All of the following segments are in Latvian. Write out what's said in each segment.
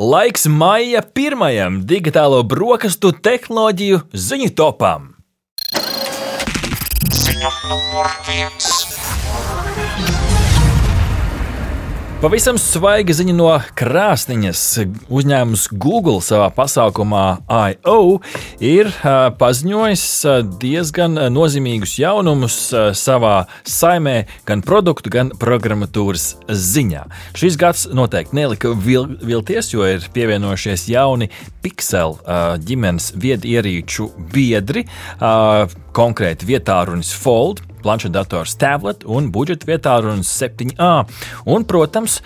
Laiks maija pirmajam digitālo brokastu tehnoloģiju ziņu topam. Ziņa numur viens. Pavisam svaiga ziņa no krāsniņas. Uzņēmums Google savā pasākumā I.O. ir paziņojis diezgan nozīmīgus jaunumus savā saimē, gan produktu, gan programmatūras ziņā. Šis gads noteikti nelika vil vilties, jo ir pievienojušies jauni Pixel ģimenes viedierīču biedri, konkrēti vietārunis Fold planšetdators tablet un budžeta vietā runas 7A. Un, protams,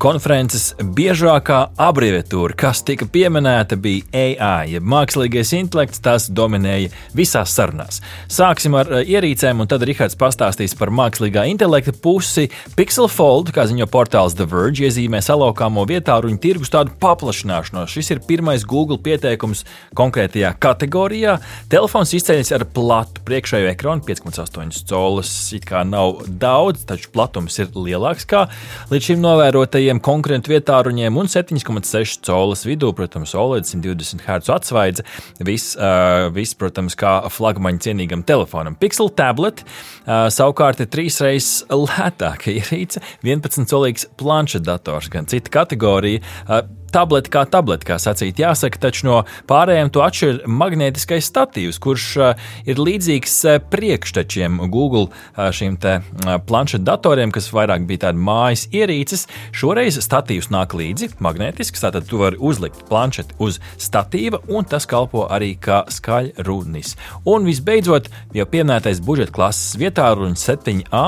konferences biežākā abreviatūra, kas tika pieminēta, bija AI, jeb mākslīgais intelekts, tas dominēja visās sarunās. Sāksim ar ierīcēm, un tad Rihards pastāstīs par mākslīgā intelekta pusi. Pixel Fold, kā ziņo portāls The Verge, iezīmē salaukāmo vietā ruņu tirgus tādu paplašināšanos. Šis ir pirmais Google pieteikums konkrētajā kategorijā. Telefons izceļas ar platu priekšējo ekrānu 5,8 colas it kā nav daudz, taču platums ir lielāks kā līdz šim novērotajiem konkurentu vietāruņiem, un 7,6 colas vidū, protams, OLED 120 Hz atsvaidze. Viss, uh, vis, protams, kā flagmaņa cienīgam telefonam. Pixel tablet uh, savukārt ir trīs reizes lētāka ierīce, 11 colīgs planšetdators, gan cita kategorija. Uh, tableti kā tableti, kā sacīt, jāsaka, taču no pārējiem to atšķir magnētiskais statīvs, kurš uh, ir līdzīgs uh, priekštečiem Google uh, šīm te planšetdatoriem, kas vairāk bija tādi mājas ierīces. Šoreiz statīvs nāk līdzi magnētisks, tātad tu vari uzlikt planšeti uz statīva, un tas kalpo arī kā skaļrunis. Un visbeidzot, jau pieminētais budžeta klases vietā runas 7A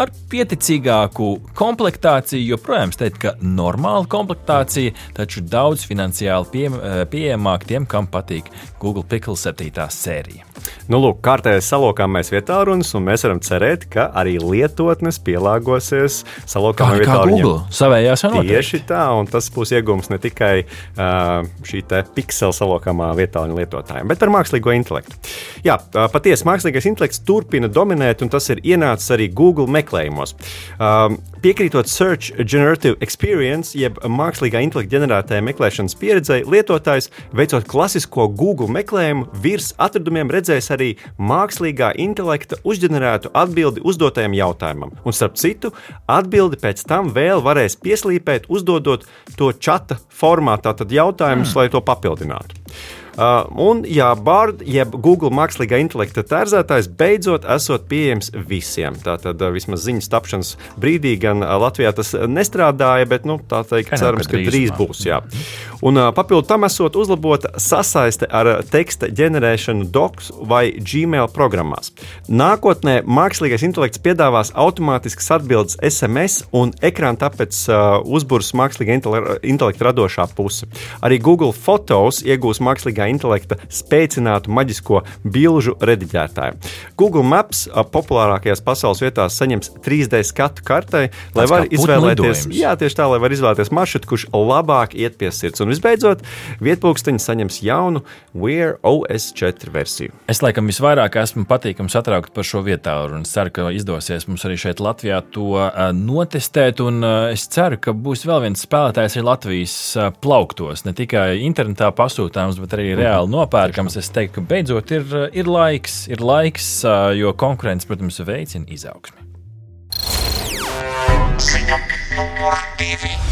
ar pieticīgāku komplektāciju, joprojām teikt, ka normāla komplektācija, taču daudz finansiāli eh, pieejamāk tiem, kam patīk Google Pixel 7. sērija. Nu, lūk, kārtējais salokāmais vietārunis, un mēs varam cerēt, ka arī lietotnes pielāgosies salokāmai vietārunim. Savējās jau Tieši tā, un tas būs iegūms ne tikai uh, šī pixela salokāmā vietāruņa lietotājiem, bet par mākslīgo intelektu. Jā, patiesi mākslīgais intelekts turpina dominēt, un tas ir ienācis arī Google meklējumos. Um, piekrītot Search Generative Experience, jeb mākslīgā intelekta ģenerētajai meklēšanas pieredzei, lietotājs veicot klasisko Google meklējumu virs atradumiem redzēs arī mākslīgā intelekta uzģenerētu atbildi uzdotajam jautājumam. Un starp citu, atbildi pēc tam vēl varēs pieslīpēt, uzdodot to čata formātā, jautājumus, mm. lai to papildinātu. Uh, un, ja Bard, jeb Google mākslīgā intelekta tērzētājs beidzot esot pieejams visiem, tātad uh, vismaz ziņas tapšanas brīdī gan uh, Latvijā tas nestrādāja, bet nu, tā teikt, cerams, ka drīz būs. Jā. Un papildu tam esot uzlabota sasaiste ar teksta ģenerēšanu docs vai Gmail programmās. Nākotnē mākslīgais intelekts piedāvās automātiskas atbildes SMS un ekrāna tāpēc uzbūrs mākslīgā intelekta radošā puse. Arī Google Photos iegūs mākslīgā intelekta spēcinātu maģisko bilžu rediģētāju. Google Maps populārākajās pasaules vietās saņems 3D skatu kartei, lai var izvēlēties, jā, tā, lai var izvēlēties maršrutu, kurš labāk iet pie sirds. Un visbeidzot, vietpūksteņi saņems jaunu Wear OS 4 versiju. Es laikam visvairāk esmu patīkams satraukt par šo vietu, un ceru, ka izdosies mums arī šeit Latvijā to notestēt. Un es ceru, ka būs vēl viens spēlētājs arī Latvijas plauktos, ne tikai internetā pasūtāms, bet arī arī reāli nopērkams. Es teiktu, ka beidzot ir, ir laiks, ir laiks, jo konkurence, protams, veicina izaugsmi. Ziņa numur divi.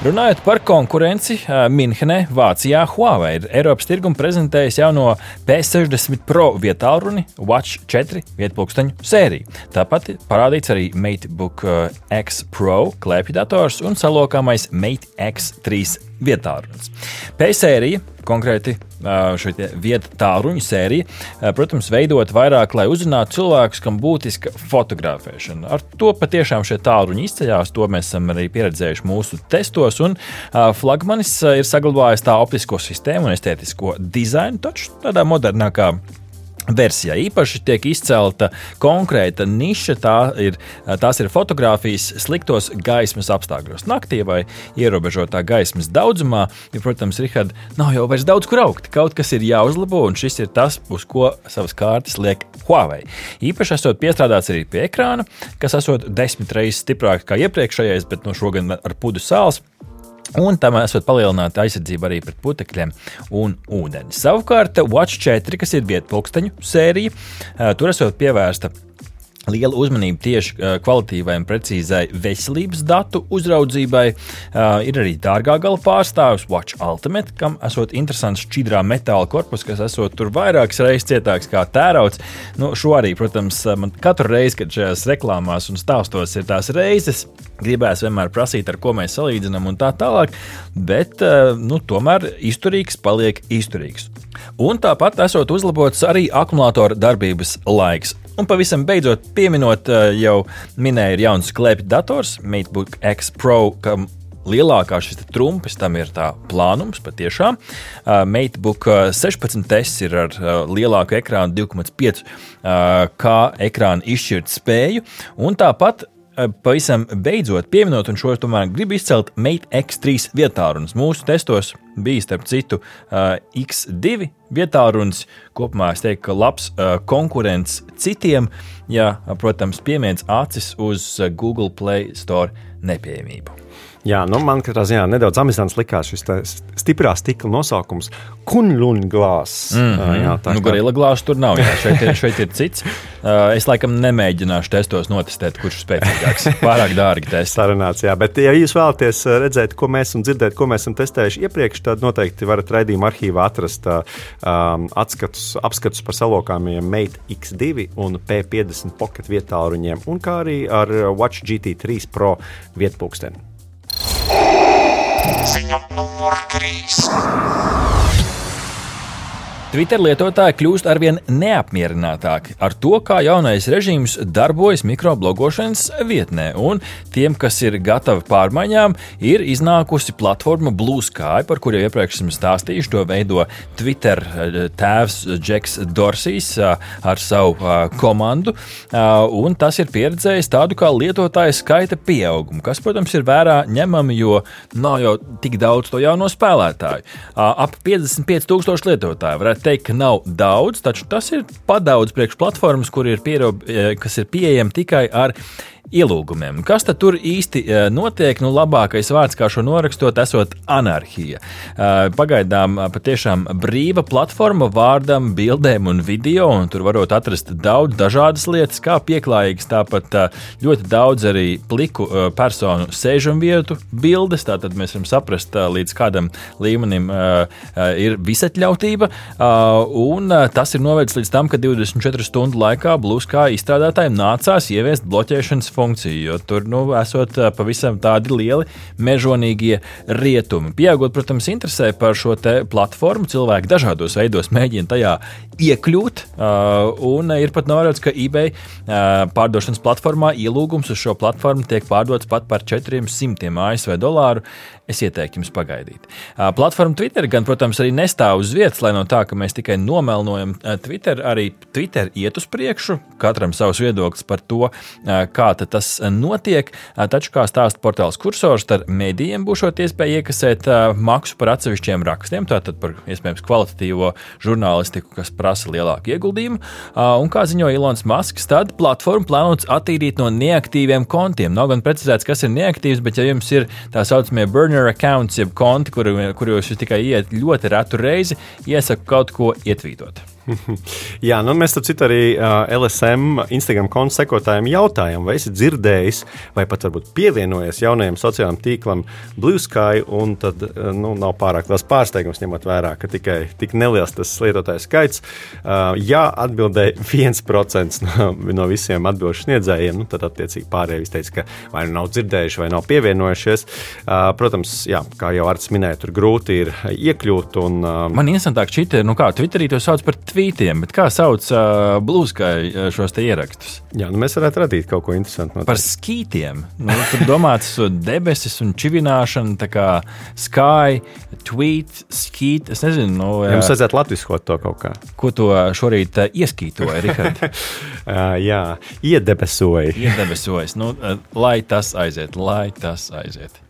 Runājot par konkurenci, Minhenē, Vācijā, Huawei ir Eiropas tirgumu prezentējis jauno P60 Pro vietālruni Watch 4 vietpunkteņu sēriju. Tāpat parādīts arī MateBook X Pro klēpju dators un salokāmais Mate X3 vietārunas. P-sērija, konkrēti šī vieta tālruņa sērija, protams, veidot vairāk, lai uzrunātu cilvēkus, kam būtiska fotografēšana. Ar to patiešām šie tālruņi izceļās, to mēs esam arī pieredzējuši mūsu testos, un flagmanis ir saglabājis tā optisko sistēmu un estētisko dizainu, taču tādā modernākā versijā. Īpaši tiek izcelta konkrēta niša, tā ir, tās ir fotografijas sliktos gaismas apstākļos, naktī vai ierobežotā gaismas daudzumā. Jo, protams, Rihard, nav jau vairs daudz kur augt. Kaut kas ir jāuzlabo, un šis ir tas, uz ko savas kārtas liek Huawei. Īpaši esot piestrādāts arī pie ekrāna, kas esot desmit reizes stiprāks kā iepriekšējais, bet no šogad ar pudu sāls Un tam esot palielināta aizsardzība arī pret putekļiem un ūdeni. Savukārt, Watch 4, kas ir vietpulksteņu sērija, tur esot pievērsta liela uzmanība tieši kvalitīvai un precīzai veselības datu uzraudzībai. Uh, ir arī dārgā gala pārstāvis Watch Ultimate, kam esot interesants šķidrā metāla korpus, kas esot tur vairākas reizes cietāks kā tērauds. Nu, šo arī, protams, man katru reizi, kad šajās reklāmās un stāstos ir tās reizes, gribēs vienmēr prasīt, ar ko mēs salīdzinām un tā tālāk, bet uh, nu, tomēr izturīgs paliek izturīgs. Un tāpat esot uzlabots arī akumulātora darbības laiks. Un pavisam beidzot, pieminot, eh, jau minēju, ir jauns klēpju dators, MateBook X Pro, kam lielākā šis trumpis tam ir tā plānums, patiešām. Uh, MateBook 16S ir ar uh, lielāku ekrānu, 2,5 uh, kā ekrāna izšķirt spēju, un tāpat pavisam beidzot pieminot, un šo tomēr gribu izcelt Mate X3 vietārunas. Mūsu testos bija starp citu X2 vietārunas. Kopumā es teiktu, ka labs konkurents citiem, ja, protams, piemiedz acis uz Google Play Store nepieejamību. Jā, nu man katrā ziņā nedaudz amizants likās šis stiprā stikla nosaukums - kunļunglās. Mm -hmm. jā, tā nu, gorila glāzes tur nav. Jā, šeit, ir, šeit ir cits. Es laikam nemēģināšu testos notestēt, kurš ir spēcīgāks. Pārāk dārgi testi. Sarunāts, jā, bet ja jūs vēlaties redzēt, ko mēs un dzirdēt, ko mēs esam testējuši iepriekš, tad noteikti varat raidījuma arhīvā atrast um, atskatus, apskatus par salokāmiem Mate X2 un P50 pocket vietāluņiem, un kā arī ar Watch GT3 Pro vietpūksteni. Ziņa numur 3. Twitter lietotāji kļūst arvien neapmierinātāki ar to, kā jaunais režīms darbojas mikroblogošanas vietnē. Un tiem, kas ir gatavi pārmaiņām, ir iznākusi platforma Blue Sky, par kuriem iepriekš esmu stāstījis. To veido Twitter eh, tēvs Džeks Dorsijs eh, ar savu eh, komandu. Un tas ir pieredzējis tādu kā lietotāju skaita pieaugumu, kas, protams, ir vērā ņemami, jo nav jau tik daudz to jauno spēlētāju. Ap 55,000 lietotāju varētu teikt, ka nav daudz, taču tas ir padaudz priekš platformas, ir, pierob, eh, kas ir pieejama tikai ar ielūgumiem. Kas tad tur īsti e, notiek? Nu, labākais vārds, kā šo norakstot, esot anarhija. E, pagaidām e, patiešām brīva platforma vārdam, bildēm un video, un tur varot atrast daudz dažādas lietas, kā pieklājīgas, tāpat ļoti daudz arī pliku personu sēžamvietu bildes, tātad mēs varam saprast, līdz kādam līmenim ir visatļautība, un tas ir novedis līdz tam, ka 24 stundu laikā Blue Sky izstrādātājiem nācās ieviest bloķēšanas funkciju, jo tur nu, esot pavisam tādi lieli mežonīgie rietumi. Pieaugot, protams, interesē par šo platformu, cilvēki dažādos veidos mēģina tajā iekļūt, un ir pat novērots, ka eBay pārdošanas platformā ielūgums uz šo platformu tiek pārdots pat par 400 ASV dolāru. Es ieteiktu jums pagaidīt. Platforma Twitter gan, protams, arī nestāv uz vietas, lai no tā, ka mēs tikai nomelnojam Twitter, arī Twitter iet uz priekšu, katram savs viedoklis par to, kā tas notiek. Taču, kā stāsta portāls kursors, tad mēdījiem būs iespēja iekasēt maksu par atsevišķiem rakstiem, tātad par iespējams kvalitatīvo žurnālistiku, kas prasa lielāku ieguldījumu. Un kā ziņo Ilons Masks, tad platforma plānots attīrīt no neaktīviem kontiem. Nav gan precizēts, kas ir neaktīvs, bet ja jums ir tā saucamie burner accounts, jeb konti, kur, kuros jūs tikai iet ļoti retu reizi, iesaku kaut ko ietvītot. Jā, nu mēs tam citu arī LSM Instagram konta sekotājiem jautājām, vai esi dzirdējis, vai pat varbūt pievienojies jaunajam sociālajam tīklam Blue Sky, tad nu, nav pārāk liels pārsteigums, ņemot vērā, ka tikai tik neliels tas lietotāju skaits. Jā, atbildēja 1% no, no visiem atbildžu sniedzējiem, nu, tad attiecīgi pārējie teica, ka vai nu nav dzirdējuši, vai nav pievienojušies. Protams, jā, kā jau Arts minēja, tur grūti ir iekļūt. Un, Man interesantāk šķiet, nu kā Twitterī to sauc par Twitter tvītiem, bet kā sauc uh, blūzkai šos ierakstus? Jā, nu mēs varētu radīt kaut ko interesantu. Noteikti. Par skītiem. Nu, tur domāts debesis un čivināšana, tā kā sky, tweet, skīt. Es nezinu, nu, jā. Jums vajadzētu latviskot to kaut kā. Ko to šorīt uh, ieskītoja, Rihard? uh, jā, iedebesoja. Iedebesojas. Nu, uh, lai tas aiziet, lai tas aiziet.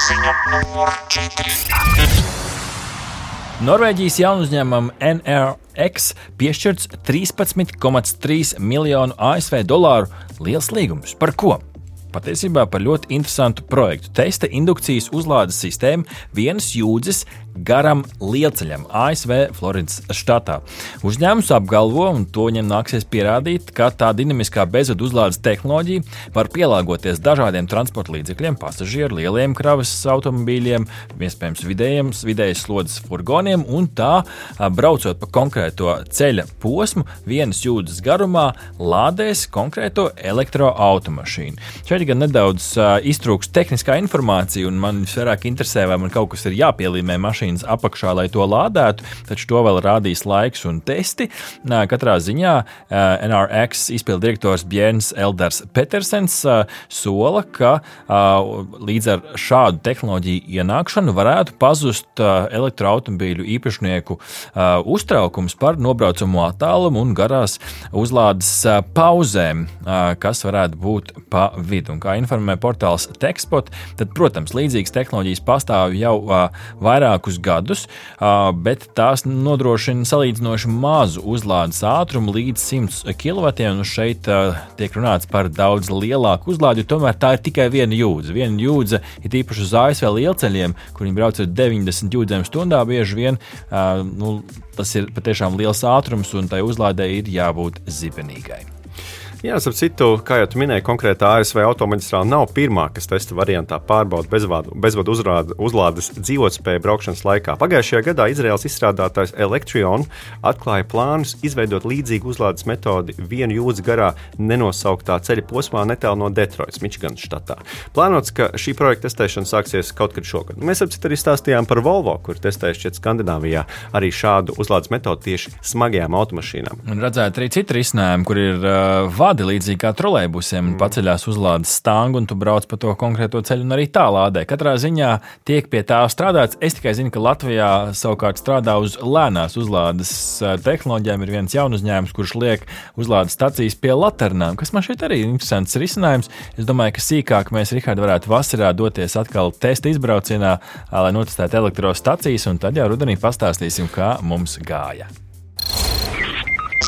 Ziņa numur 4. Norvēģijas jaunu uzņēmumam NRX piešķirts 13,3 miljonu ASV dolāru liels līgums. Par ko? Patiesībā par ļoti interesantu projektu. Testa indukcijas uzlādes sistēma vienas jūdzes garam lielceļam ASV Floridas štatā. Uzņēmums apgalvo, un to viņam nāksies pierādīt, ka tā dinamiskā bezvadu uzlādes tehnoloģija var pielāgoties dažādiem transporta līdzekļiem, pasažieru, lieliem kravas automobīļiem, iespējams vidējiem, vidējas slodzes furgoniem, un tā braucot pa konkrēto ceļa posmu vienas jūdzes garumā, lādēs konkrēto elektroautomašīnu. Šeit gan nedaudz iztrūks tehniskā informācija, un man visvairāk interesē, vai man kaut kas ir jāpielīmē mašīnas apakšā, lai to lādētu, taču to vēl rādīs laiks un testi. Katrā ziņā NRX izpildu direktors Bjērns Elders Petersens sola, ka līdz ar šādu tehnoloģiju ienākšanu varētu pazust elektroautobīļu īpašnieku uztraukums par nobraucamo attālumu un garās uzlādes pauzēm, kas varētu būt pa vidu. Un kā informē portāls Techspot, tad, protams, līdzīgas tehnoloģijas pastāv jau vairākus vairākus gadus, bet tās nodrošina salīdzinoši mazu uzlādes ātrumu līdz 100 kW. Šeit tiek runāts par daudz lielāku uzlādi, tomēr tā ir tikai viena jūdze. Viena jūdze ir īpaši uz ASV lielceļiem, kur viņi brauc ar 90 jūdzēm stundā. Bieži vien nu, tas ir patiešām liels ātrums, un tai uzlādē ir jābūt zibenīgai. Jā, ap citu, kā jau minēji, konkrētā ASV automaģistrāla nav pirmā, kas testa variantā pārbauda bezvadu, bezvadu uzrāda, uzlādes dzīvotspēju braukšanas laikā. Pagājušajā gadā Izraels izstrādātājs Electrion atklāja plānus izveidot līdzīgu uzlādes metodi vienu jūdzi garā nenosauktā ceļa posmā netālu no Detroitas, Mičiganas štatā. Plānots, ka šī projekta testēšana sāksies kaut kad šogad. Mēs ap citu arī stāstījām par Volvo, kur testējuši šķiet Skandināvijā arī šādu uzlādes metodi tieši smagajām automašīnām. Un redzēt arī citu risinājumu, kur ir uh, vadi līdzīgi kā trolēļbusiem, mm. paceļās uzlādes stāngu un tu brauc pa to konkrēto ceļu un arī tā lādē. Katrā ziņā tiek pie tā strādāts. Es tikai zinu, ka Latvijā savukārt strādā uz lēnās uzlādes eh, tehnoloģijām. Ir viens jauns uzņēmums, kurš liek uzlādes stacijas pie laternām, kas man šeit arī ir interesants risinājums. Es domāju, ka sīkāk mēs, Rihard, varētu vasarā doties atkal testa izbraucienā, lai notestētu elektrostacijas, un tad jau rudenī pastāstīsim, kā mums gāja.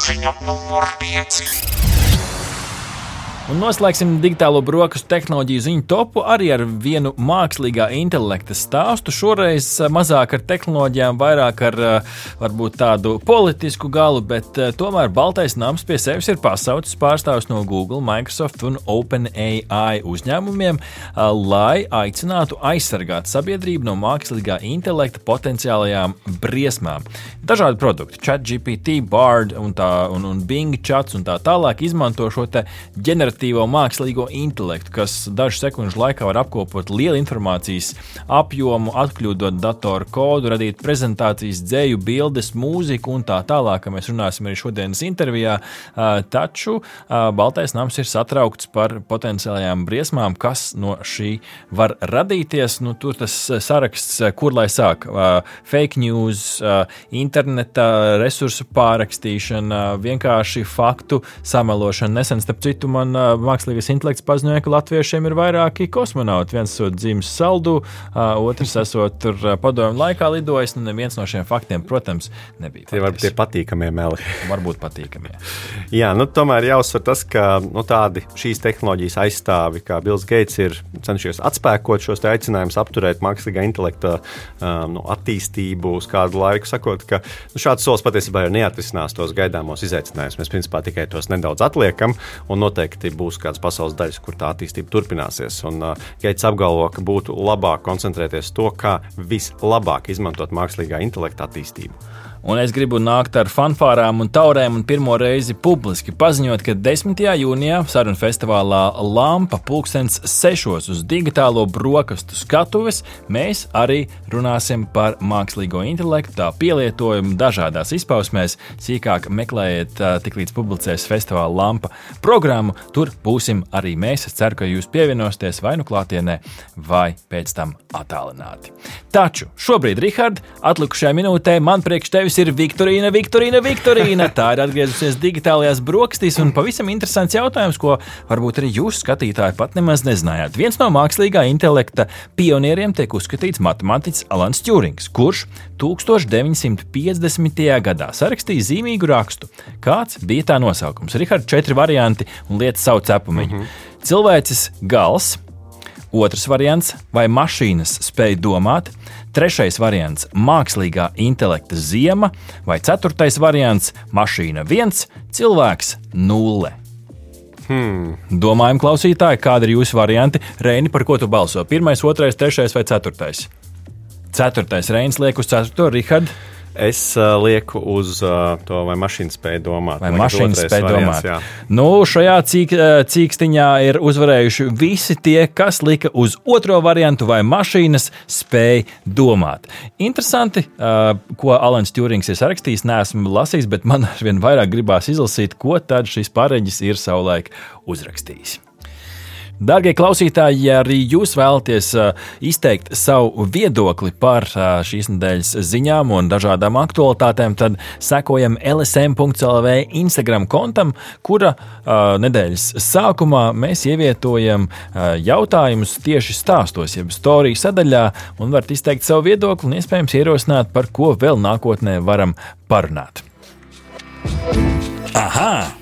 Ziņa numur 5. Un noslēgsim digitālo brokastu tehnoloģiju ziņu topu arī ar vienu mākslīgā intelekta stāstu. Šoreiz eh, mazāk ar tehnoloģijām, vairāk ar eh, varbūt tādu politisku galu, bet eh, tomēr Baltais nams pie sevis ir pasaucis pārstāvus no Google, Microsoft un OpenAI uzņēmumiem, lai aicinātu aizsargāt sabiedrību no mākslīgā intelekta potenciālajām briesmām. Dažādi produkti, ChatGPT, Bard un, tā, un, un Bing chats un tā tālāk izmanto šo ģeneratīvo ģeneratīvo mākslīgo intelektu, kas dažu sekundžu laikā var apkopot lielu informācijas apjomu, atkļūdot datoru kodu, radīt prezentācijas, dzēju, bildes, mūziku un tā tālāk, kā mēs runāsim arī šodienas intervijā. Taču Baltais nams ir satraukts par potenciālajām briesmām, kas no šī var radīties. Nu, tur tas saraksts, kur lai sāk - fake news, interneta resursu pārrakstīšana, vienkārši faktu samelošana. Nesen, starp citu, man mākslīgais intelekts paziņoja, ka latviešiem ir vairāki kosmonauti. Viens esot dzimis saldu, otrs esot tur padomju laikā lidojis. Nu, neviens no šiem faktiem, protams, nebija. Tie varbūt tie patīkamie meli. varbūt patīkamie. Jā, nu, tomēr jāuzsver tas, ka nu, tādi šīs tehnoloģijas aizstāvi, kā Bills Gates, ir cenšies atspēkot šos aicinājumus, apturēt mākslīgā intelekta um, nu, attīstību uz kādu laiku, sakot, ka nu, šāds solis patiesībā jau neatrisinās tos gaidāmos izaicinājumus. Mēs principā tikai tos nedaudz atliekam un noteikti būs kādas pasaules daļas, kur tā attīstība turpināsies. Un uh, Geits apgalvo, ka būtu labāk koncentrēties to, kā vislabāk izmantot mākslīgā intelekta attīstību un es gribu nākt ar fanfārām un taurēm un pirmo reizi publiski paziņot, ka 10. jūnijā sarunu festivālā Lampa pulkstens sešos uz digitālo brokastu skatuves mēs arī runāsim par mākslīgo intelektu, tā pielietojumu dažādās izpausmēs. Sīkāk meklējiet, tiklīdz publicēs festivāla Lampa programmu. Tur būsim arī mēs. Es ceru, ka jūs pievienosieties vai nu klātienē, vai pēc tam attālināti. Taču šobrīd, Rihard, atlikušajā minūtē man priekš tevis mums ir Viktorīna, Viktorīna, Viktorīna. Tā ir atgriezusies digitālajās brokastīs un pavisam interesants jautājums, ko varbūt arī jūs, skatītāji, pat nemaz nezinājāt. Viens no mākslīgā intelekta pionieriem tiek uzskatīts matemātiķis Alans Čūrings, kurš 1950. gadā sarakstīja zīmīgu rakstu. Kāds bija tā nosaukums? Rihards, četri varianti un lietas savu cepumiņu. Mm -hmm. cilvēces gals, otrs variants - vai mašīnas spēj domāt, trešais variants - mākslīgā intelekta ziema, vai ceturtais variants - mašīna viens, cilvēks nulle. Hmm. Domājam, klausītāji, kādi ir jūsu varianti? Reini, par ko tu balso? Pirmais, otrais, trešais vai ceturtais? Ceturtais Reinis liek uz ceturto, Rihards. Es uh, lieku uz uh, to, vai mašīna spēja domāt. Vai mašīna spēja domāt? Jā. Nu, šajā cīk, cīkstiņā ir uzvarējuši visi tie, kas lika uz otro variantu, vai mašīnas spēja domāt. Interesanti, uh, ko Alans Čūrings ir sarakstījis. Nesmu lasījis, bet man arvien vairāk gribās izlasīt, ko tad šis pareģis ir savulaik uzrakstījis. Darbie klausītāji, ja arī jūs vēlaties uh, izteikt savu viedokli par uh, šīs nedēļas ziņām un dažādām aktualitātēm, tad sekojam LSM.CLV Instagram kontam, kura uh, nedēļas sākumā mēs ievietojam jautājumus tieši stāstos, jeb storiju sadaļā, un varat izteikt savu viedokli un iespējams ierosināt, par ko vēl nākotnē varam parunāt. Aha!